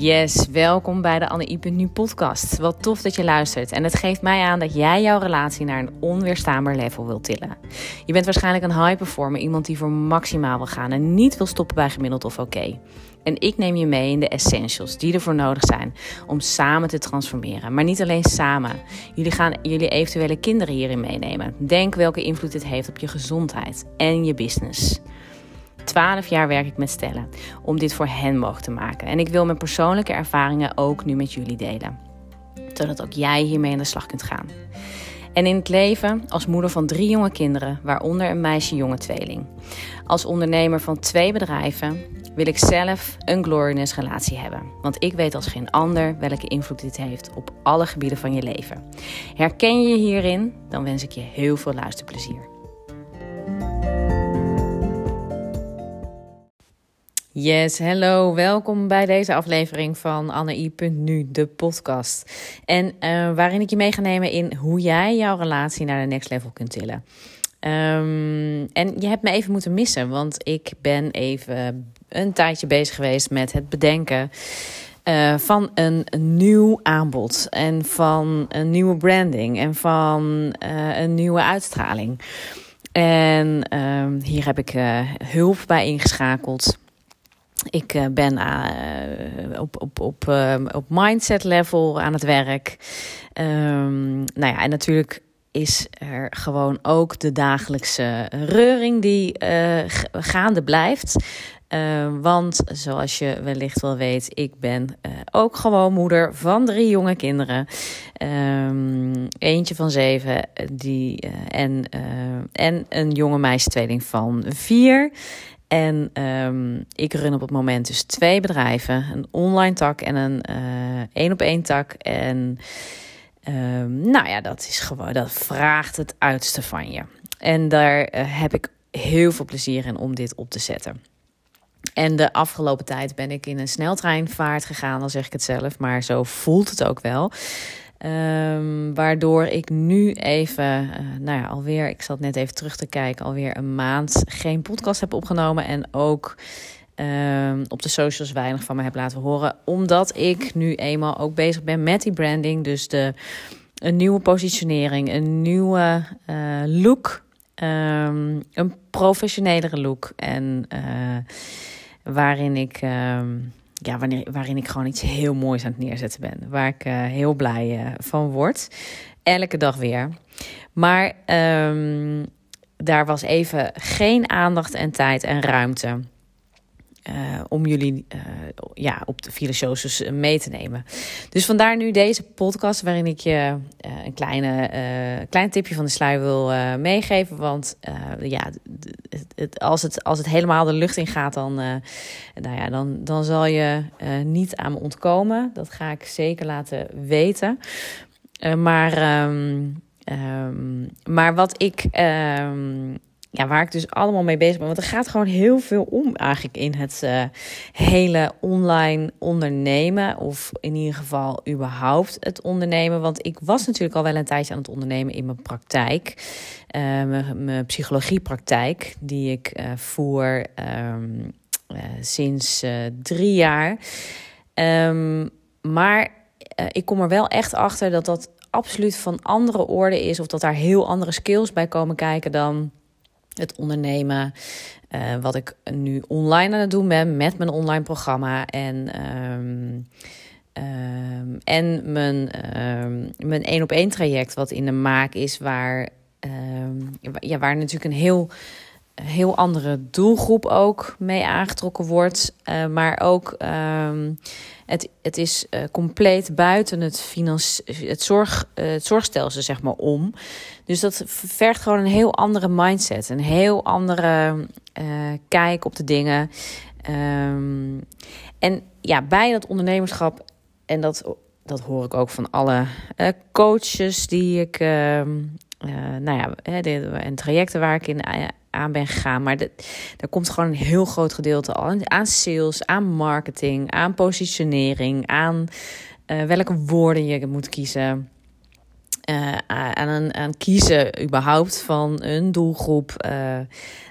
Yes, welkom bij de Anne Nu podcast. Wat tof dat je luistert. En het geeft mij aan dat jij jouw relatie naar een onweerstaanbaar level wilt tillen. Je bent waarschijnlijk een high performer, iemand die voor maximaal wil gaan en niet wil stoppen bij gemiddeld of oké. En ik neem je mee in de essentials die ervoor nodig zijn om samen te transformeren. Maar niet alleen samen. Jullie gaan jullie eventuele kinderen hierin meenemen. Denk welke invloed dit heeft op je gezondheid en je business. 12 jaar werk ik met stellen om dit voor hen mogelijk te maken. En ik wil mijn persoonlijke ervaringen ook nu met jullie delen. Zodat ook jij hiermee aan de slag kunt gaan. En in het leven als moeder van drie jonge kinderen, waaronder een meisje-jonge tweeling. Als ondernemer van twee bedrijven wil ik zelf een glorious relatie hebben. Want ik weet als geen ander welke invloed dit heeft op alle gebieden van je leven. Herken je je hierin? Dan wens ik je heel veel luisterplezier. Yes, hallo, welkom bij deze aflevering van Anne.nu, de podcast. En uh, waarin ik je mee ga nemen in hoe jij jouw relatie naar de next level kunt tillen. Um, en je hebt me even moeten missen, want ik ben even een tijdje bezig geweest met het bedenken uh, van een, nieuw aanbod en van een nieuwe branding en van uh, een nieuwe uitstraling. En uh, hier heb ik hulp bij ingeschakeld. Ik uh, ben uh, op, op, op, uh, op mindset level aan het werk. Um, nou ja, en natuurlijk is er gewoon ook de dagelijkse reuring die gaande blijft. want zoals je wellicht wel weet, ik ben ook gewoon moeder van drie jonge kinderen. Eentje van zeven die, en, en een jonge meisje tweeling van vier. En um, ik run op het moment dus twee bedrijven: een online tak en een één op één tak. En um, nou ja, dat is gewoon, dat vraagt het uitste van je. En daar uh, heb ik heel veel plezier in om dit op te zetten. En de afgelopen tijd ben ik in een sneltreinvaart gegaan, dan zeg ik het zelf, maar zo voelt het ook wel. Um, waardoor ik nu even, uh, nou ja, alweer, ik zat net even terug te kijken, alweer een maand geen podcast heb opgenomen. En ook um, op de socials weinig van me heb laten horen. Omdat ik nu eenmaal ook bezig ben met die branding. Dus de, een nieuwe positionering, een nieuwe uh, look. Um, een professionelere look. En uh, waarin ik ja, waarin ik gewoon iets heel moois aan het neerzetten ben. Waar ik uh, heel blij uh, van word. Elke dag weer. Maar um, daar was even geen aandacht en tijd en ruimte. Uh, om jullie uh, ja, op de shows mee te nemen. Dus vandaar nu deze podcast waarin ik je uh, een kleine, klein tipje van de sluier wil meegeven. Want ja, het, als, het, als het helemaal de lucht in gaat, dan, nou ja, dan, dan zal je niet aan me ontkomen. Dat ga ik zeker laten weten. maar, um, um, maar wat ik um, ja, waar ik dus allemaal mee bezig ben. Want er gaat gewoon heel veel om eigenlijk in het uh, hele online ondernemen. Of in ieder geval überhaupt het ondernemen. Want ik was natuurlijk al wel een tijdje aan het ondernemen in mijn praktijk. Uh, mijn, psychologiepraktijk, die ik uh, voer um, sinds drie jaar. Um, maar ik kom er wel echt achter dat dat absoluut van andere orde is. Of dat daar heel andere skills bij komen kijken dan het ondernemen. Uh, wat ik nu online aan het doen ben met mijn online programma. En, um, um, en mijn, um, mijn één op één traject, wat in de maak is, waar, ja, waar natuurlijk een heel, heel andere doelgroep ook mee aangetrokken wordt. Uh, maar ook het, het is uh, compleet buiten het, financi- het, zorg, uh, het zorgstelsel, zeg maar, om. Dus dat vergt gewoon een heel andere mindset. Een heel andere kijk op de dingen. Um, en ja, bij dat ondernemerschap, en dat, dat hoor ik ook van alle coaches die ik, nou ja, en trajecten waar ik in aan ben gegaan. Maar er komt gewoon een heel groot gedeelte aan, aan sales, aan marketing, aan positionering, aan uh, welke woorden je moet kiezen. aan, aan kiezen überhaupt van een doelgroep.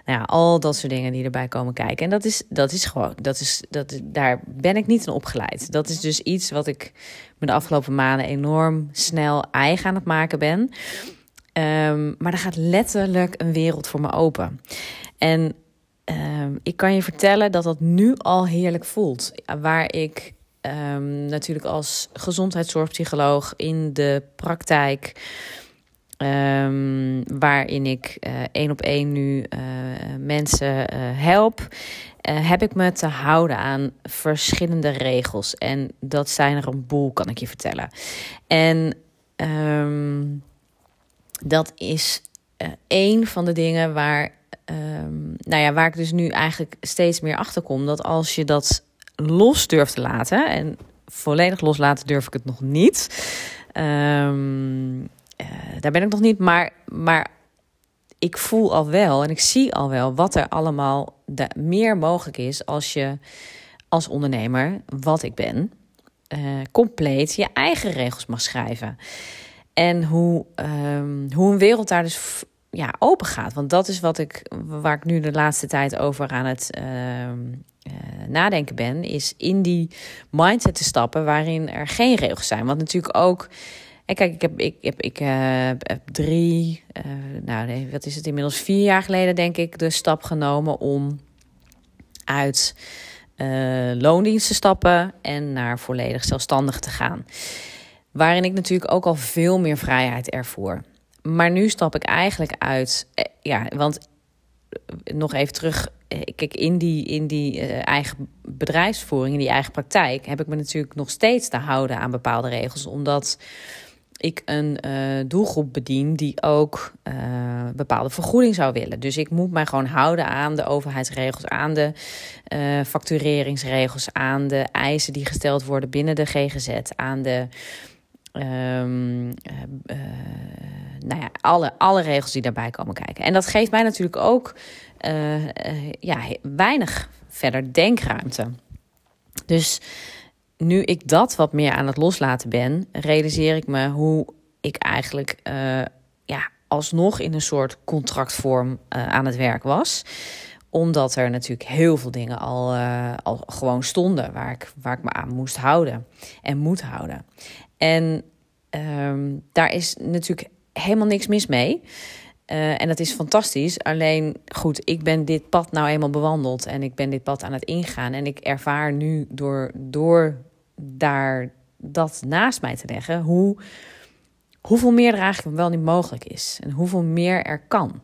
Nou ja, al dat soort dingen die erbij komen kijken. En dat is, dat is gewoon, dat is, dat, daar ben ik niet in opgeleid. Dat is dus iets wat ik me de afgelopen maanden enorm snel eigen aan het maken ben. Um, maar er gaat letterlijk een wereld voor me open. En um, ik kan je vertellen dat dat nu al heerlijk voelt. Waar ik um, natuurlijk als gezondheidszorgpsycholoog in de praktijk. Waarin ik uh, één op één nu uh, mensen uh, help, heb ik me te houden aan verschillende regels. En dat zijn er een boel, kan ik je vertellen. En dat is één van de dingen waar, nou ja, waar ik dus nu eigenlijk steeds meer achter kom. Dat als je dat los durf te laten. En volledig loslaten durf ik het nog niet. Um, uh, daar ben ik nog niet. Maar, maar ik voel al wel en ik zie al wel wat er allemaal de, meer mogelijk is als je als ondernemer, wat ik ben, uh, compleet je eigen regels mag schrijven. En hoe, um, hoe een wereld daar dus ja, open gaat. Want dat is wat ik, waar ik nu de laatste tijd over aan het uh, uh, nadenken ben, is in die mindset te stappen waarin er geen regels zijn. Want natuurlijk ook. En kijk, ik heb, ik heb, ik, uh, heb drie, uh, nou nee, wat is het inmiddels, vier jaar geleden denk ik, de stap genomen om uit loondienst te stappen en naar volledig zelfstandig te gaan. Waarin ik natuurlijk ook al veel meer vrijheid ervoer. Maar nu stap ik eigenlijk uit, ja, want nog even terug eh, kijk, in die, in die eigen bedrijfsvoering, in die eigen praktijk, heb ik me natuurlijk nog steeds te houden aan bepaalde regels. Omdat ik een doelgroep bedien die ook bepaalde vergoeding zou willen. Dus ik moet mij gewoon houden aan de overheidsregels, aan de factureringsregels, aan de eisen die gesteld worden binnen de GGZ, aan de. Um, nou ja, alle, alle regels die daarbij komen kijken. En dat geeft mij natuurlijk ook uh, ja, weinig verder denkruimte. Dus nu ik dat wat meer aan het loslaten ben, realiseer ik me hoe ik eigenlijk ja, alsnog in een soort contractvorm aan het werk was omdat er natuurlijk heel veel dingen al, al gewoon stonden waar ik, waar ik me aan moest houden en moet houden. En um, daar is natuurlijk helemaal niks mis mee. Uh, en dat is fantastisch. Alleen goed, ik ben dit pad nou eenmaal bewandeld en ik ben dit pad aan het ingaan. En ik ervaar nu door, door daar dat naast mij te leggen, hoe, hoeveel meer er eigenlijk wel niet mogelijk is. En hoeveel meer er kan.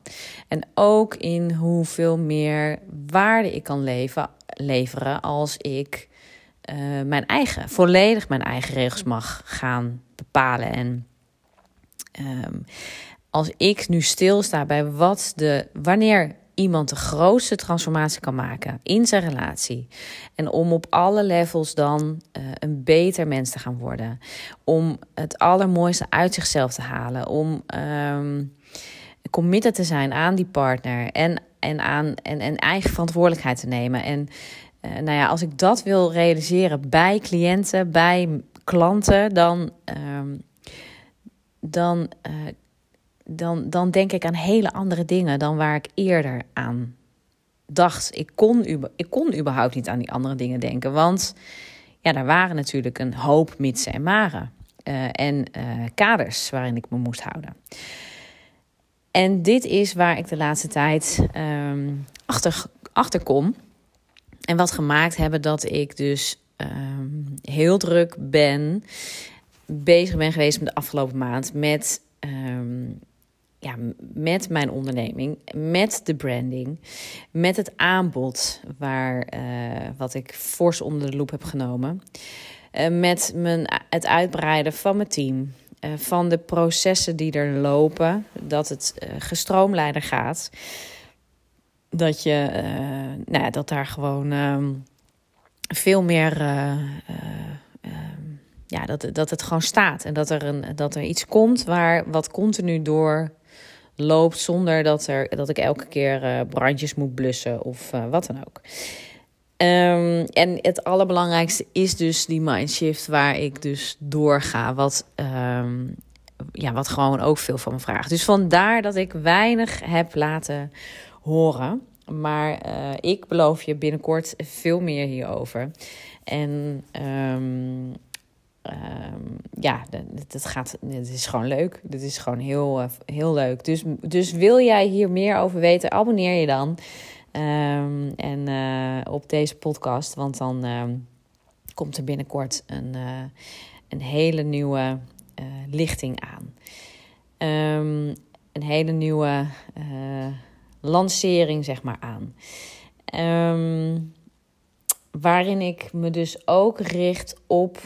En ook in hoeveel meer waarde ik kan leven, leveren als ik uh, mijn eigen, volledig mijn eigen regels mag gaan bepalen. En um, als ik nu stilsta bij wat de, wanneer iemand de grootste transformatie kan maken in zijn relatie. En om op alle levels dan uh, een beter mens te gaan worden. Om het allermooiste uit zichzelf te halen. Om um, committed te zijn aan die partner. En, en, aan, en, en eigen verantwoordelijkheid te nemen. En uh, nou ja, als ik dat wil realiseren bij cliënten, bij klanten, dan. Um, dan uh, dan, dan denk ik aan hele andere dingen dan waar ik eerder aan dacht. Ik kon, ik kon überhaupt niet aan die andere dingen denken. Want ja, daar waren natuurlijk een hoop mitsen en maren. Uh, en uh, kaders waarin ik me moest houden. En dit is waar ik de laatste tijd um, achter, achter kom. En wat gemaakt hebben dat ik dus um, heel druk ben, bezig ben geweest met de afgelopen maand met um, ja, met mijn onderneming, met de branding, met het aanbod waar, uh, wat ik fors onder de loep heb genomen, uh, met mijn, het uitbreiden van mijn team, uh, van de processen die er lopen, dat het gestroomlijder gaat, dat, je, nou ja, dat daar gewoon ehm, veel meer ja, dat, dat het gewoon staat. En dat er, een, dat er iets komt waar wat continu door loopt zonder dat, er, dat ik elke keer uh, brandjes moet blussen of uh, wat dan ook. Um, en het allerbelangrijkste is dus die mindshift waar ik dus doorga. Wat, um, ja, wat gewoon ook veel van me vraagt. Dus vandaar dat ik weinig heb laten horen. Maar ik beloof je binnenkort veel meer hierover. En um, um, ja, het, gaat, het is gewoon leuk. Het is gewoon heel, uh, heel leuk. Dus, dus wil jij hier meer over weten, abonneer je dan. Um, en uh, op deze podcast, want dan um, komt er binnenkort een, uh, een hele nieuwe lichting aan. een hele nieuwe lancering, zeg maar, aan. waarin ik me dus ook richt op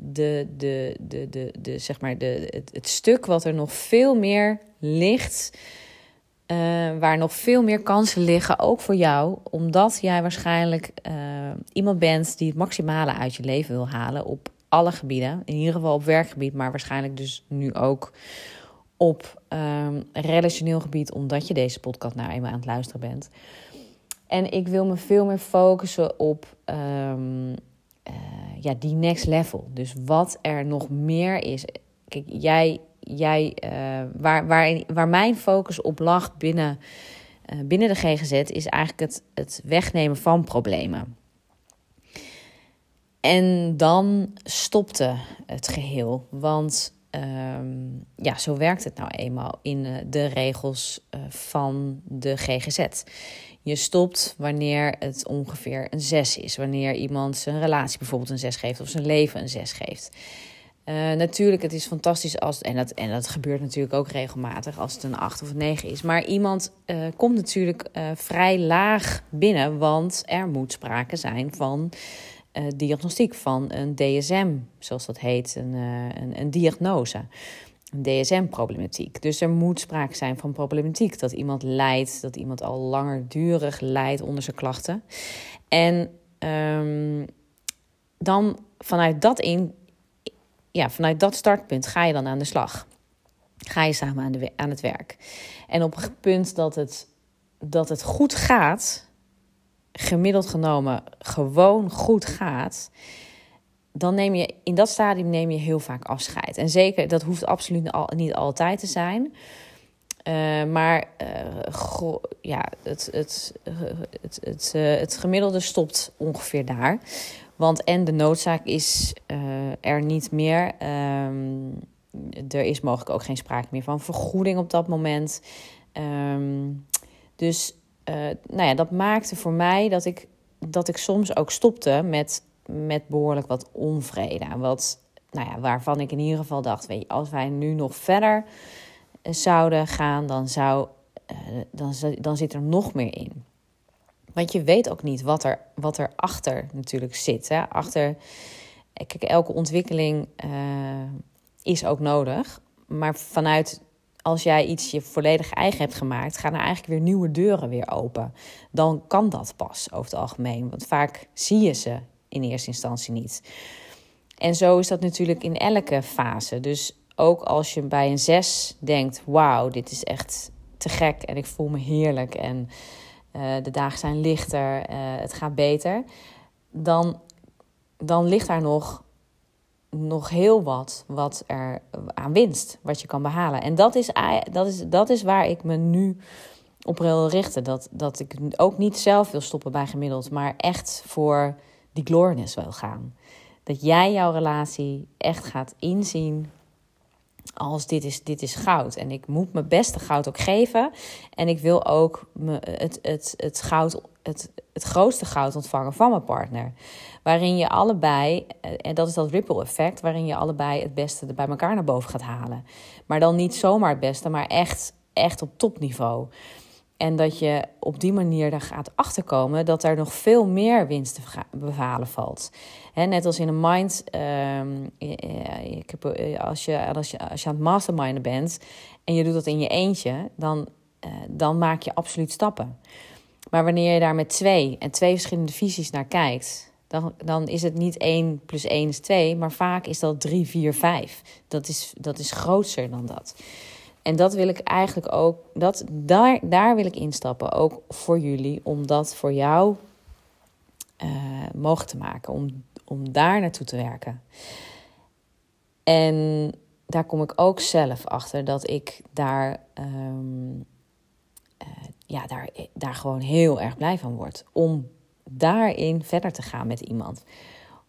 de, de, de, de, de, zeg maar de, het, stuk wat er nog veel meer ligt. Uh, waar nog veel meer kansen liggen, ook voor jou, omdat jij waarschijnlijk uh, iemand bent die het maximale uit je leven wil halen op alle gebieden. In ieder geval op werkgebied, maar waarschijnlijk dus nu ook op um, relationeel gebied, omdat je deze podcast nou eenmaal aan het luisteren bent. En ik wil me veel meer focussen op uh, ja, die next level. Dus wat er nog meer is. Kijk, jij, jij uh, waar, waar, waar mijn focus op lag binnen, uh, binnen de GGZ, is eigenlijk het, het wegnemen van problemen. En dan stopte het geheel. Want um, ja, zo werkt het nou eenmaal in de regels van de GGZ. Je stopt wanneer het ongeveer een 6 is. Wanneer iemand zijn relatie bijvoorbeeld een 6 geeft of zijn leven een 6 geeft. Uh, natuurlijk, het is fantastisch als, en dat, en dat gebeurt natuurlijk ook regelmatig als het een 8 of een 9 is. Maar iemand komt natuurlijk vrij laag binnen, want er moet sprake zijn van diagnostiek, van een DSM, zoals dat heet, een, een, een diagnose een DSM-problematiek. Dus er moet sprake zijn van problematiek. Dat iemand lijdt, dat iemand al langerdurig lijdt onder zijn klachten. En um, dan vanuit dat, in, ja, vanuit dat startpunt ga je dan aan de slag. Ga je samen aan, de, aan het werk. En op het punt dat het, dat het goed gaat, gemiddeld genomen gewoon goed gaat dan neem je in dat stadium neem je heel vaak afscheid. En zeker, dat hoeft absoluut niet altijd te zijn. Uh, maar uh, ja, het, het, het, het, uh, het gemiddelde stopt ongeveer daar. Want en de noodzaak is er niet meer. Um, er is mogelijk ook geen sprake meer van vergoeding op dat moment. Um, dus nou ja, dat maakte voor mij dat ik, dat ik soms ook stopte met met behoorlijk wat onvrede. Wat, nou ja, waarvan ik in ieder geval dacht: weet je, als wij nu nog verder eh, zouden gaan, dan, zou, uh, dan, dan zit er nog meer in. Want je weet ook niet wat er, wat er achter natuurlijk zit. Hè? Achter, kijk, elke ontwikkeling is ook nodig. Maar vanuit als jij iets je volledig eigen hebt gemaakt, gaan er eigenlijk weer nieuwe deuren weer open. Dan kan dat pas over het algemeen. Want vaak zie je ze in eerste instantie niet. En zo is dat natuurlijk in elke fase. Dus ook als je bij een 6 denkt: wauw, dit is echt te gek en ik voel me heerlijk en uh, de dagen zijn lichter, uh, het gaat beter, dan, dan ligt daar nog, nog heel wat wat er aan winst, wat je kan behalen. En dat is, dat is, dat is waar ik me nu op wil richten. Dat, dat ik ook niet zelf wil stoppen bij gemiddeld, maar echt voor die gloriousness wil gaan. Dat jij jouw relatie echt gaat inzien als dit is, dit is goud. En ik moet mijn beste goud ook geven. En ik wil ook me, het, het, het, goud, het, het grootste goud ontvangen van mijn partner. Waarin je allebei, en dat is dat ripple effect, waarin je allebei het beste bij elkaar naar boven gaat halen. Maar dan niet zomaar het beste, maar echt, echt op topniveau. En dat je op die manier er gaat achterkomen dat er nog veel meer winst te bevalen valt. net als in een mind, ehm, heb, eh, als, je, als, je, als je aan het masterminden bent en je doet dat in je eentje, dan, dan maak je absoluut stappen. Maar wanneer je daar met twee en twee verschillende visies naar kijkt, dan, dan is het niet 1 plus 1 is 2, maar vaak is dat 3, 4, 5. Dat is, dat is groter dan dat. En dat wil ik eigenlijk ook, dat, daar, daar wil ik instappen, ook voor jullie, om dat voor jou uh, mogelijk te maken, om, om daar naartoe te werken. En daar kom ik ook zelf achter dat ik daar, ehm, eh, ja, daar, daar gewoon heel erg blij van word. Om daarin verder te gaan met iemand.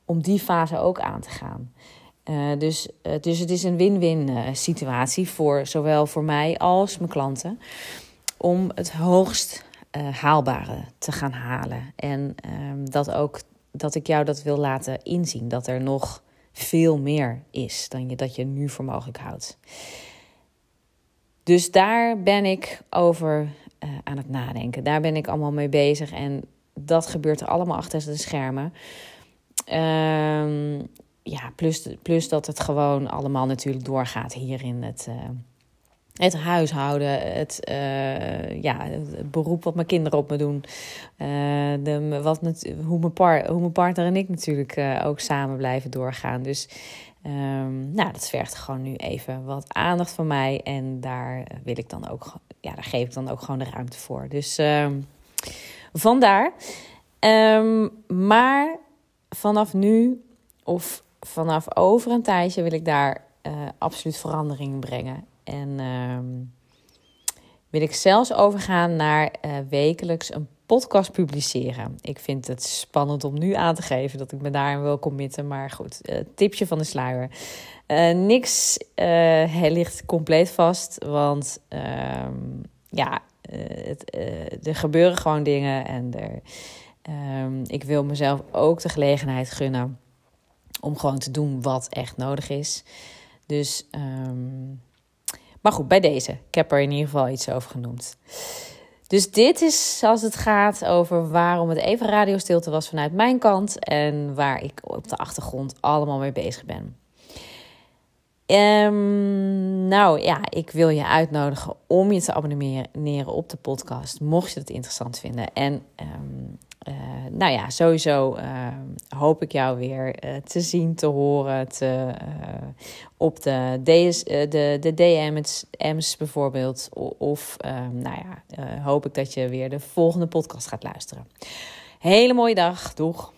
Om die fase ook aan te gaan. Uh, dus, uh, dus het is een win-win situatie voor zowel voor mij als mijn klanten. Om het hoogst haalbare te gaan halen. En ehm, dat ook dat ik jou dat wil laten inzien. Dat er nog veel meer is dan je, dat je nu voor mogelijk houdt. Dus daar ben ik over aan het nadenken. Daar ben ik allemaal mee bezig. En dat gebeurt allemaal achter de schermen. Um, ja, plus, plus dat het gewoon allemaal natuurlijk doorgaat hier in het, uh, het huishouden, het, uh, ja, het beroep wat mijn kinderen op me doen. Uh, de, wat, hoe, mijn hoe mijn partner en ik natuurlijk ook samen blijven doorgaan. Dus um, nou, dat vergt gewoon nu even wat aandacht van mij. En daar wil ik dan ook, ja, daar geef ik dan ook gewoon de ruimte voor. Dus um, vandaar. Um, maar vanaf nu of vanaf over een tijdje wil ik daar absoluut verandering brengen. En uh, wil ik zelfs overgaan naar uh, wekelijks een podcast publiceren. Ik vind het spannend om nu aan te geven dat ik me daarin wil committen. Maar goed, uh, tipje van de sluier. Niks ligt compleet vast, want ehm, ja, het, er gebeuren gewoon dingen. En er, um, ik wil mezelf ook de gelegenheid gunnen om gewoon te doen wat echt nodig is. Dus um, maar goed, bij deze. Ik heb er in ieder geval iets over genoemd. Dus dit is als het gaat over waarom het even radiostilte was vanuit mijn kant en waar ik op de achtergrond allemaal mee bezig ben. Um, nou ja, ik wil je uitnodigen om je te abonneren op de podcast, mocht je dat interessant vinden. En um, uh, nou ja, sowieso uh, hoop ik jou weer uh, te zien, te horen te, op de, de, de DM's bijvoorbeeld. Of nou ja, hoop ik dat je weer de volgende podcast gaat luisteren. Hele mooie dag. Doeg!